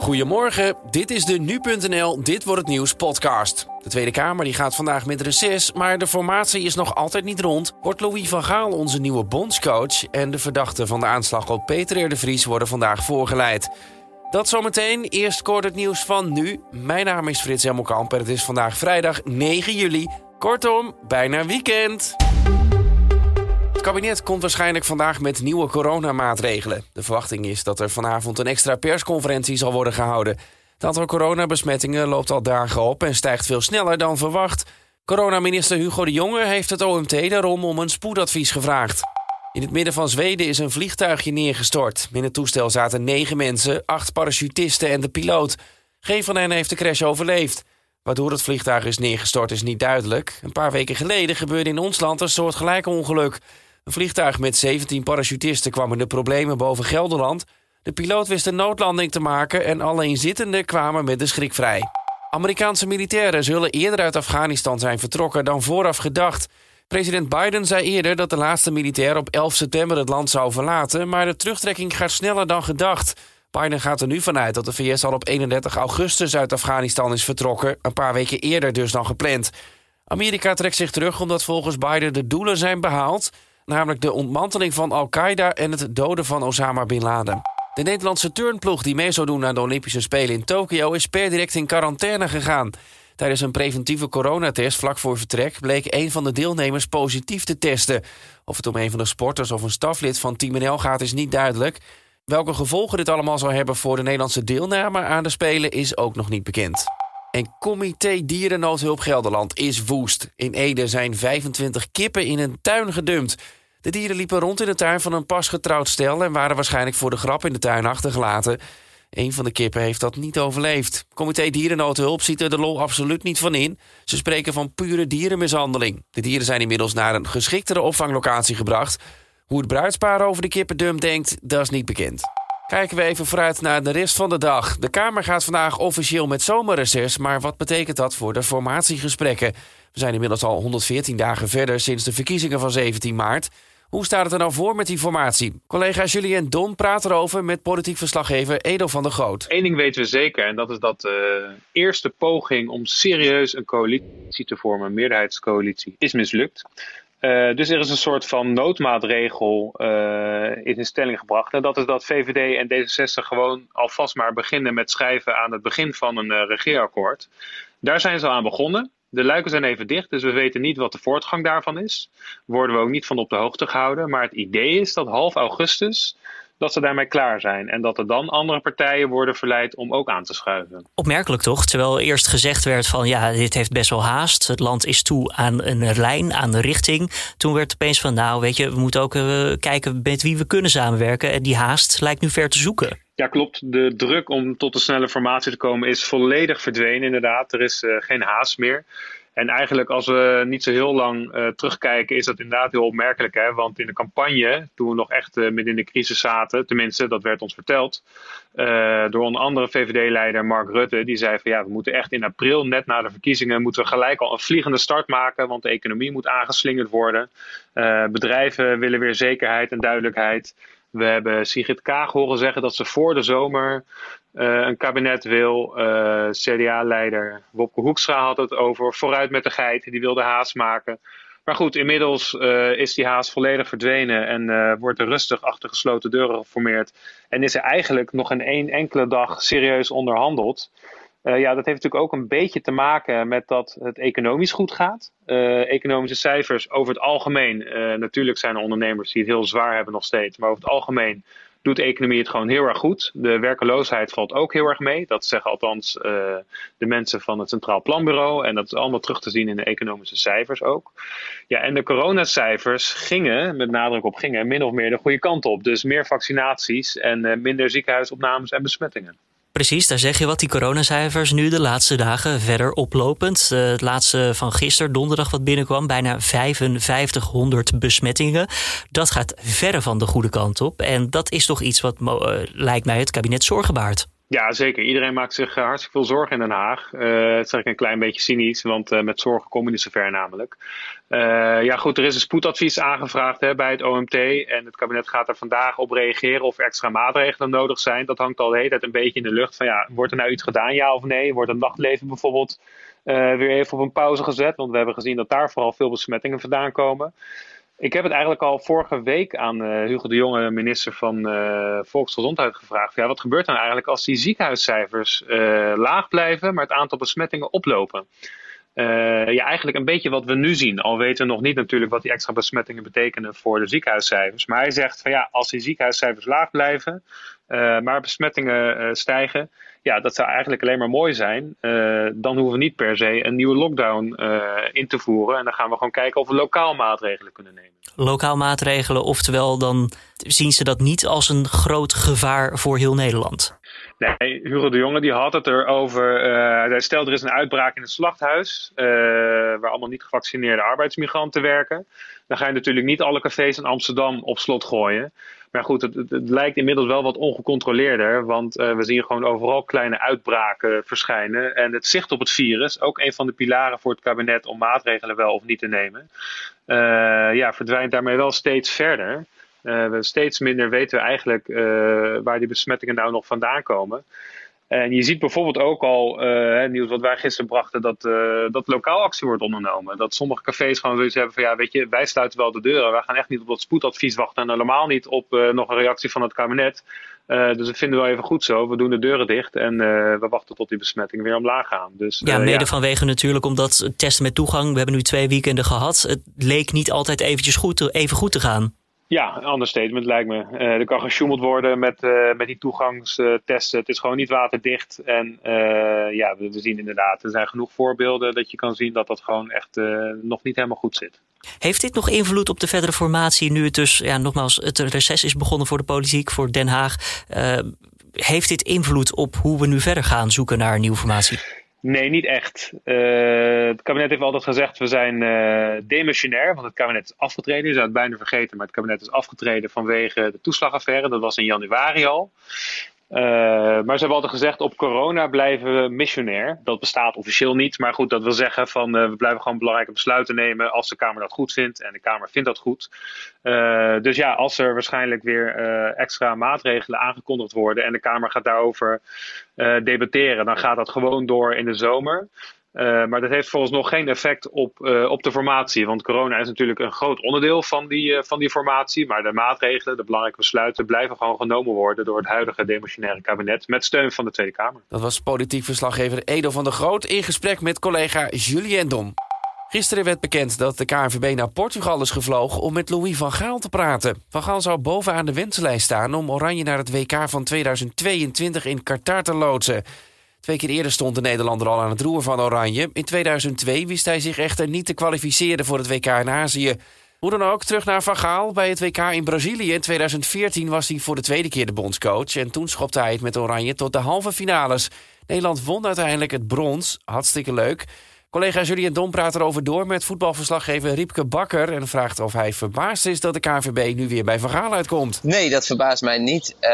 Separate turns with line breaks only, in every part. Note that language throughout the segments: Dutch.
Goedemorgen, dit is de Nu.nl Dit Wordt Het Nieuws podcast. De Tweede Kamer die gaat vandaag met reces, maar de formatie is nog altijd niet rond. Wordt Louis van Gaal onze nieuwe bondscoach... en de verdachten van de aanslag op Peter R. de Vries worden vandaag voorgeleid. Dat zometeen, eerst kort het nieuws van nu. Mijn naam is Frits Hemelkamp en het is vandaag vrijdag 9 juli. Kortom, bijna weekend. Het kabinet komt waarschijnlijk vandaag met nieuwe coronamaatregelen. De verwachting is dat er vanavond een extra persconferentie zal worden gehouden. Het aantal coronabesmettingen loopt al dagen op en stijgt veel sneller dan verwacht. Coronaminister Hugo de Jonge heeft het OMT daarom om een spoedadvies gevraagd. In het midden van Zweden is een vliegtuigje neergestort. In het toestel zaten negen mensen, acht parachutisten en de piloot. Geen van hen heeft de crash overleefd. Waardoor het vliegtuig is neergestort is niet duidelijk. Een paar weken geleden gebeurde in ons land een soortgelijk ongeluk. Een vliegtuig met 17 parachutisten kwam in de problemen boven Gelderland. De piloot wist een noodlanding te maken en alle inzittenden kwamen met de schrik vrij. Amerikaanse militairen zullen eerder uit Afghanistan zijn vertrokken dan vooraf gedacht. President Biden zei eerder dat de laatste militair op 11 september het land zou verlaten, maar de terugtrekking gaat sneller dan gedacht. Biden gaat er nu vanuit dat de VS al op 31 augustus uit Afghanistan is vertrokken, een paar weken eerder dus dan gepland. Amerika trekt zich terug omdat volgens Biden de doelen zijn behaald namelijk de ontmanteling van Al-Qaeda en het doden van Osama Bin Laden. De Nederlandse turnploeg die mee zou doen aan de Olympische Spelen in Tokio is per direct in quarantaine gegaan. Tijdens een preventieve coronatest vlak voor vertrek bleek een van de deelnemers positief te testen. Of het om een van de sporters of een staflid van Team NL gaat is niet duidelijk. Welke gevolgen dit allemaal zal hebben voor de Nederlandse deelname aan de Spelen is ook nog niet bekend. En Comité Dierennoodhulp Gelderland is woest. In Ede zijn 25 kippen in een tuin gedumpt. De dieren liepen rond in de tuin van een pas getrouwd stel en waren waarschijnlijk voor de grap in de tuin achtergelaten. Een van de kippen heeft dat niet overleefd. Comité Dierennoodhulp ziet er de lol absoluut niet van in. Ze spreken van pure dierenmishandeling. De dieren zijn inmiddels naar een geschiktere opvanglocatie gebracht. Hoe het bruidspaar over de kippendump denkt, dat is niet bekend. Kijken we even vooruit naar de rest van de dag. De Kamer gaat vandaag officieel met zomerreces, maar wat betekent dat voor de formatiegesprekken? We zijn inmiddels al 114 dagen verder sinds de verkiezingen van 17 maart. Hoe staat het er nou voor met die formatie? Collega Julien Don praat erover met politiek verslaggever Edo van der Groot.
Eén ding weten we zeker en dat is dat de eerste poging om serieus een coalitie te vormen, een meerderheidscoalitie, is mislukt. Uh, dus er is een soort van noodmaatregel uh, in stelling gebracht. En dat is dat VVD en D66 gewoon alvast maar beginnen met schrijven aan het begin van een uh, regeerakkoord. Daar zijn ze al aan begonnen. De luiken zijn even dicht, dus we weten niet wat de voortgang daarvan is. Worden we ook niet van op de hoogte gehouden. Maar het idee is dat half augustus dat ze daarmee klaar zijn. En dat er dan andere partijen worden verleid om ook aan te schuiven.
Opmerkelijk toch? Terwijl eerst gezegd werd van ja, dit heeft best wel haast. Het land is toe aan een lijn, aan de richting. Toen werd opeens van nou weet je, we moeten ook uh, kijken met wie we kunnen samenwerken. En die haast lijkt nu ver te zoeken.
Ja, klopt. De druk om tot een snelle formatie te komen is volledig verdwenen, inderdaad. Er is uh, geen haast meer. En eigenlijk als we niet zo heel lang uh, terugkijken, is dat inderdaad heel opmerkelijk. Hè? Want in de campagne, toen we nog echt uh, midden in de crisis zaten, tenminste, dat werd ons verteld, uh, door een andere VVD-leider Mark Rutte, die zei van ja, we moeten echt in april, net na de verkiezingen, moeten we gelijk al een vliegende start maken, want de economie moet aangeslingerd worden. bedrijven willen weer zekerheid en duidelijkheid. We hebben Sigrid Kaag horen zeggen dat ze voor de zomer een kabinet wil. Uh, CDA-leider Wopke Hoekstra had het over vooruit met de geit. Die wilde haast maken. Maar goed, inmiddels uh, is die haast volledig verdwenen en wordt er rustig achter gesloten deuren geformeerd. En is er eigenlijk nog in één enkele dag serieus onderhandeld. Ja, dat heeft natuurlijk ook een beetje te maken met dat het economisch goed gaat. Economische cijfers over het algemeen. Natuurlijk zijn er ondernemers die het heel zwaar hebben nog steeds. Maar over het algemeen doet de economie het gewoon heel erg goed. De werkeloosheid valt ook heel erg mee. Dat zeggen althans de mensen van het Centraal Planbureau. En dat is allemaal terug te zien in de economische cijfers ook. Ja, en de coronacijfers gingen, met nadruk op gingen, min of meer de goede kant op. Dus meer vaccinaties en minder ziekenhuisopnames en besmettingen.
Precies, daar zeg je wat. Die coronacijfers nu de laatste dagen verder oplopend. Uh, het laatste van gisteren, donderdag, wat binnenkwam, bijna 5500 besmettingen. Dat gaat verre van de goede kant op. En dat is toch iets wat uh, lijkt mij het kabinet zorgen baart.
Ja, zeker. Iedereen maakt zich eh, hartstikke veel zorgen in Den Haag. Uh, dat zeg ik een klein beetje cynisch, want uh, met zorgen kom je niet zo ver namelijk. Ja goed, er is een spoedadvies aangevraagd hè, bij het OMT. En het kabinet gaat er vandaag op reageren of er extra maatregelen nodig zijn. Dat hangt al de hele tijd een beetje in de lucht. Van ja, wordt er nou iets gedaan, ja of nee? Wordt het nachtleven bijvoorbeeld weer even op een pauze gezet? Want we hebben gezien dat daar vooral veel besmettingen vandaan komen. Ik heb het eigenlijk al vorige week aan uh, Hugo de Jonge, minister van uh, Volksgezondheid, gevraagd. Ja, wat gebeurt dan eigenlijk als die ziekenhuiscijfers uh, laag blijven, maar het aantal besmettingen oplopen? Ja, eigenlijk een beetje wat we nu zien. Al weten we nog niet natuurlijk wat die extra besmettingen betekenen voor de ziekenhuiscijfers. Maar hij zegt van ja, als die ziekenhuiscijfers laag blijven, maar besmettingen stijgen, ja, dat zou eigenlijk alleen maar mooi zijn. Dan hoeven we niet per se een nieuwe lockdown in te voeren. En dan gaan we gewoon kijken of we lokaal maatregelen kunnen nemen.
Lokaal maatregelen, oftewel dan zien ze dat niet als een groot gevaar voor heel Nederland?
Nee, Hugo de Jonge die had het erover. Uh, hij er is een uitbraak in het slachthuis. waar allemaal niet gevaccineerde arbeidsmigranten werken. Dan ga je natuurlijk niet alle cafés in Amsterdam op slot gooien. Maar goed, het, het, lijkt inmiddels wel wat ongecontroleerder. Want uh, we zien gewoon overal kleine uitbraken verschijnen. En het zicht op het virus, ook een van de pilaren voor het kabinet om maatregelen wel of niet te nemen, ja, verdwijnt daarmee wel steeds verder. We steeds minder weten we eigenlijk waar die besmettingen nou nog vandaan komen. En je ziet bijvoorbeeld ook al, uh, nieuws wat wij gisteren brachten, dat, uh, dat lokaal actie wordt ondernomen. Dat sommige cafés gewoon zoiets hebben van ja, weet je, wij sluiten wel de deuren. Wij gaan echt niet op dat spoedadvies wachten en helemaal niet op uh, nog een reactie van het kabinet. dus dat vinden we wel even goed zo. We doen de deuren dicht en we wachten tot die besmettingen weer omlaag gaan. Dus,
ja, mede ja. vanwege natuurlijk omdat testen met toegang, we hebben nu twee weekenden gehad. Het leek niet altijd eventjes goed, even goed te gaan.
Ja, een understatement lijkt me. Uh, er kan gesjoemeld worden met, uh, met die toegangstesten. Het is gewoon niet waterdicht. En uh, ja, we, we, zien inderdaad, er zijn genoeg voorbeelden dat je kan zien dat dat gewoon echt nog niet helemaal goed zit.
Heeft dit nog invloed op de verdere formatie nu het dus, ja, nogmaals, het reces is begonnen voor de politiek, voor Den Haag? heeft dit invloed op hoe we nu verder gaan zoeken naar een nieuwe formatie?
Nee, niet echt. Uh, het kabinet heeft altijd gezegd, we zijn uh, demissionair, want het kabinet is afgetreden. Je zou het bijna vergeten, maar het kabinet is afgetreden vanwege de toeslagaffaire. Dat was in januari al. Uh, maar ze hebben altijd gezegd, op corona blijven we missionair. Dat bestaat officieel niet, maar goed, dat wil zeggen van we blijven gewoon belangrijke besluiten nemen als de Kamer dat goed vindt. En de Kamer vindt dat goed. dus ja, als er waarschijnlijk weer extra maatregelen aangekondigd worden en de Kamer gaat daarover debatteren, dan gaat dat gewoon door in de zomer. Uh, maar dat heeft volgens nog geen effect op, uh, op de formatie. Want corona is natuurlijk een groot onderdeel van die, uh, van die formatie. Maar de maatregelen, de belangrijke besluiten, blijven gewoon genomen worden door het huidige demissionaire kabinet. Met steun van de Tweede Kamer.
Dat was politiek verslaggever Edo van der Groot in gesprek met collega Julien Dom. Gisteren werd bekend dat de KNVB naar Portugal is gevlogen om met Louis van Gaal te praten. Van Gaal zou bovenaan de wensenlijst staan om Oranje naar het WK van 2022 in Qatar te loodsen. Twee keer eerder stond de Nederlander al aan het roer van Oranje. In 2002 wist hij zich echter niet te kwalificeren voor het WK in Azië. Hoe dan ook, terug naar Van. Bij het WK in Brazilië in 2014 was hij voor de tweede keer de bondscoach. En toen schopte hij het met Oranje tot de halve finales. Nederland won uiteindelijk het brons. Hartstikke leuk. Collega Julien Dom praat erover door met voetbalverslaggever Riepke Bakker... en vraagt of hij verbaasd is dat de KNVB nu weer bij Van Gaal uitkomt.
Nee, dat verbaast mij niet. Uh,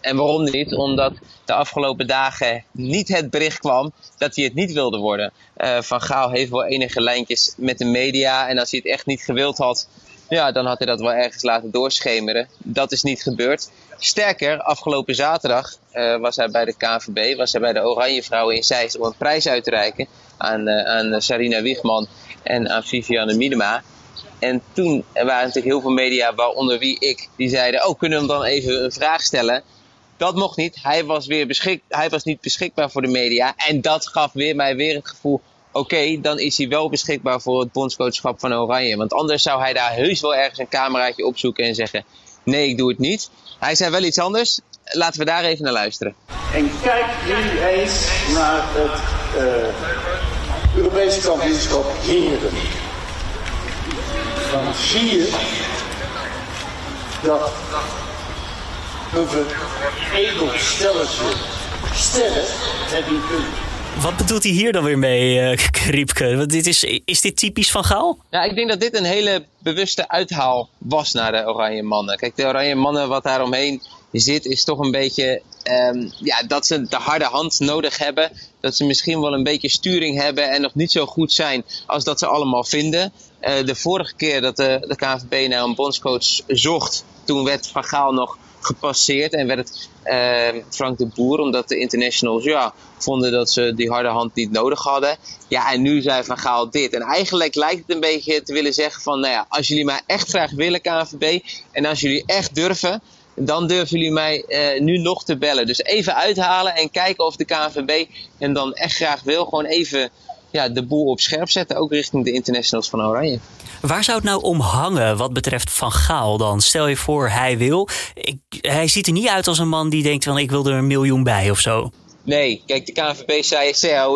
en waarom niet? Omdat de afgelopen dagen niet het bericht kwam dat hij het niet wilde worden. Uh, van Gaal heeft wel enige lijntjes met de media... en als hij het echt niet gewild had, ja, dan had hij dat wel ergens laten doorschemeren. Dat is niet gebeurd. Sterker, afgelopen zaterdag uh, was hij bij de KNVB, was hij bij de Oranje Vrouwen in Zeist om een prijs uit te reiken aan, uh, aan Sarina Wiegman en aan Viviane Miedema. En toen waren natuurlijk heel veel media, waaronder wie ik, die zeiden: Oh, kunnen we hem dan even een vraag stellen? Dat mocht niet. Hij was, weer beschik hij was niet beschikbaar voor de media. En dat gaf weer mij weer het gevoel: oké, dan is hij wel beschikbaar voor het bondscoachschap van Oranje. Want anders zou hij daar heus wel ergens een cameraatje opzoeken en zeggen: Nee, ik doe het niet. Hij zei wel iets anders. Laten we daar even naar luisteren.
En kijk nu eens naar het uh, Europese kampioenschap heren. Dan zie je dat een veredeld sterren hebben kunnen.
Wat bedoelt hij hier dan weer mee, uh, Kriepke? Want dit is, is dit typisch van Gaal?
Ja, ik denk dat dit een hele bewuste uithaal was naar de Oranje Mannen. Kijk, de Oranje Mannen, wat daar omheen zit, is toch een beetje ehm, ja, dat ze de harde hand nodig hebben. Dat ze misschien wel een beetje sturing hebben en nog niet zo goed zijn als dat ze allemaal vinden. Uh, de vorige keer dat de, de KNVB naar een bondscoach zocht, toen werd Van Gaal nog gepasseerd en werd het uh, Frank de Boer, omdat de internationals ja, vonden dat ze die harde hand niet nodig hadden. Ja, en nu zei Van Gaal dit. En eigenlijk lijkt het een beetje te willen zeggen van, nou ja, als jullie mij echt graag willen KNVB en als jullie echt durven, dan durven jullie mij uh, nu nog te bellen. Dus even uithalen en kijken of de KNVB hem dan echt graag wil. Gewoon even ja, de boel op scherp zetten, ook richting de internationals van Oranje.
Waar zou het nou om hangen wat betreft Van Gaal dan? Stel je voor, hij wil. Ik, hij ziet er niet uit als een man die denkt van ik wil er een miljoen bij of zo.
Nee, kijk, de KNVB zei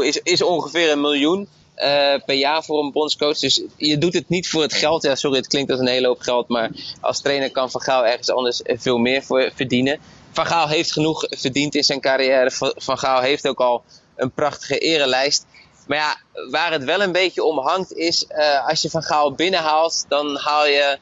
is, is ongeveer een miljoen uh, per jaar voor een bondscoach. Dus je doet het niet voor het geld. Ja, sorry, het klinkt als een hele hoop geld. Maar als trainer kan Van Gaal ergens anders veel meer voor verdienen. Van Gaal heeft genoeg verdiend in zijn carrière. Van Gaal heeft ook al een prachtige erelijst. Maar ja, waar het wel een beetje om hangt is, uh, als je Van Gaal binnenhaalt, dan haal je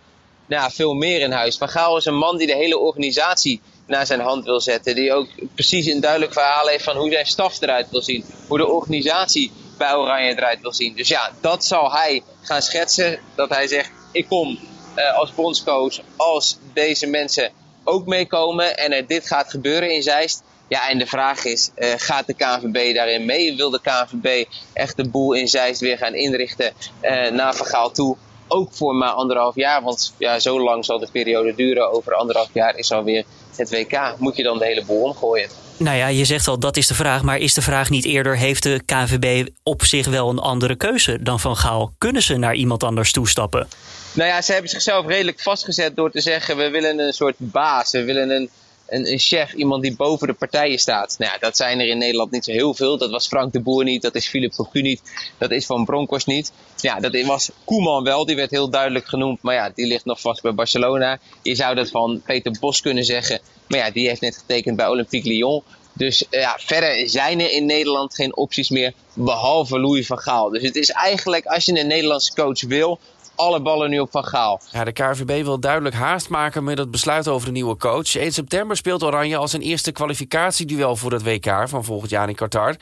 nou, veel meer in huis. Van Gaal is een man die de hele organisatie naar zijn hand wil zetten. Die ook precies een duidelijk verhaal heeft van hoe zijn staf eruit wil zien. Hoe de organisatie bij Oranje eruit wil zien. Dus ja, dat zal hij gaan schetsen. Dat hij zegt, ik kom uh, als bondscoach als deze mensen ook meekomen. En er dit gaat gebeuren in Zeist. Ja, en de vraag is, uh, gaat de KNVB daarin mee? Wil de KNVB echt de boel in Zeist weer gaan inrichten uh, naar Vergaal toe? Ook voor maar anderhalf jaar, want ja, zo lang zal de periode duren. Over anderhalf jaar is alweer het WK. Moet je dan de hele boel omgooien?
Nou ja, je zegt al dat is de vraag. Maar is de vraag niet eerder: heeft de KNVB op zich wel een andere keuze dan Van Gaal? Kunnen ze naar iemand anders toestappen?
Nou ja, ze hebben zichzelf redelijk vastgezet door te zeggen: we willen een soort baas. We willen een een, een chef, iemand die boven de partijen staat. Nou ja, dat zijn er in Nederland niet zo heel veel. Dat was Frank de Boer niet, dat is Philip Cocu niet, dat is Van Bronckhorst niet. Ja, dat was Koeman wel, die werd heel duidelijk genoemd. Maar ja, die ligt nog vast bij Barcelona. Je zou dat van Peter Bos kunnen zeggen. Maar ja, die heeft net getekend bij Olympique Lyon. Dus ja, verder zijn er in Nederland geen opties meer, behalve Louis van Gaal. Dus het is eigenlijk, als je een Nederlandse coach wil, alle ballen nu op Van Gaal.
Ja, de KVB wil duidelijk haast maken met het besluit over de nieuwe coach. 1 september speelt Oranje als een eerste kwalificatieduel voor het WK van volgend jaar in Qatar.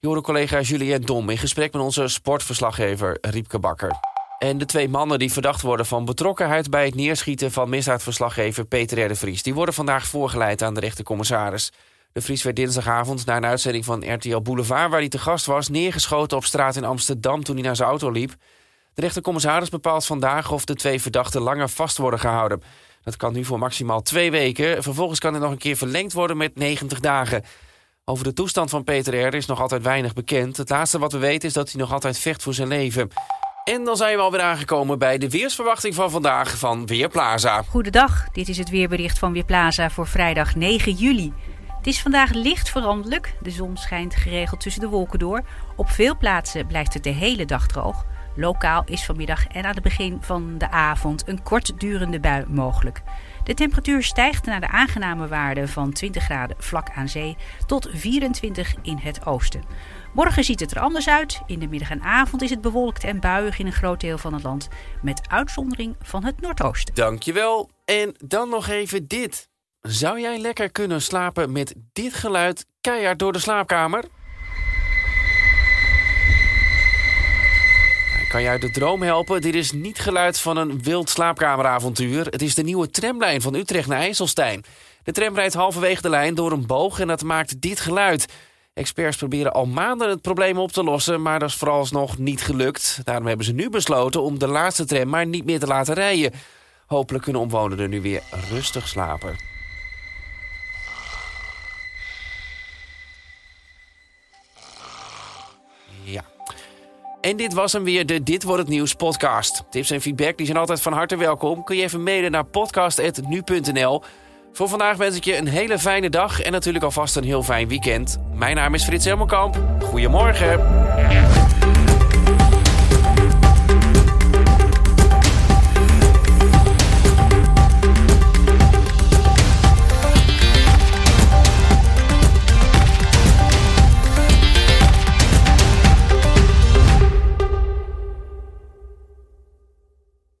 Je collega Julien Dom in gesprek met onze sportverslaggever Riepke Bakker. En de twee mannen die verdacht worden van betrokkenheid bij het neerschieten van misdaadverslaggever Peter R. de Vries, die worden vandaag voorgeleid aan de rechtercommissaris. De Vries werd dinsdagavond na een uitzending van RTL Boulevard, waar hij te gast was, neergeschoten op straat in Amsterdam toen hij naar zijn auto liep. De rechtercommissaris bepaalt vandaag of de twee verdachten langer vast worden gehouden. Dat kan nu voor maximaal twee weken. Vervolgens kan het nog een keer verlengd worden met 90 dagen. Over de toestand van Peter R. is nog altijd weinig bekend. Het laatste wat we weten is dat hij nog altijd vecht voor zijn leven. En dan zijn we alweer aangekomen bij de weersverwachting van vandaag van Weerplaza.
Goedendag, dit is het weerbericht van Weerplaza voor vrijdag 9 juli. Het is vandaag licht veranderlijk. De zon schijnt geregeld tussen de wolken door. Op veel plaatsen blijft het de hele dag droog. Lokaal is vanmiddag en aan het begin van de avond een kortdurende bui mogelijk. De temperatuur stijgt naar de aangename waarde van 20 graden vlak aan zee tot 24 in het oosten. Morgen ziet het er anders uit. In de middag en avond is het bewolkt en buiig in een groot deel van het land, met uitzondering van het noordoosten.
Dankjewel. En dan nog even dit. Zou jij lekker kunnen slapen met dit geluid keihard door de slaapkamer? Kan uit de droom helpen. Dit is niet geluid van een wild slaapkameravontuur. Het is de nieuwe tramlijn van Utrecht naar IJsselstein. De tram rijdt halverwege de lijn door een boog en dat maakt dit geluid. Experts proberen al maanden het probleem op te lossen, maar dat is vooralsnog niet gelukt. Daarom hebben ze nu besloten om de laatste tram maar niet meer te laten rijden. Hopelijk kunnen omwonenden nu weer rustig slapen. En dit was hem weer, de Dit Wordt Het Nieuws podcast. Tips en feedback die zijn altijd van harte welkom. Kun je even mailen naar podcast.nu.nl. Voor vandaag wens ik je een hele fijne dag en natuurlijk alvast een heel fijn weekend. Mijn naam is Frits Helmelkamp. Goedemorgen.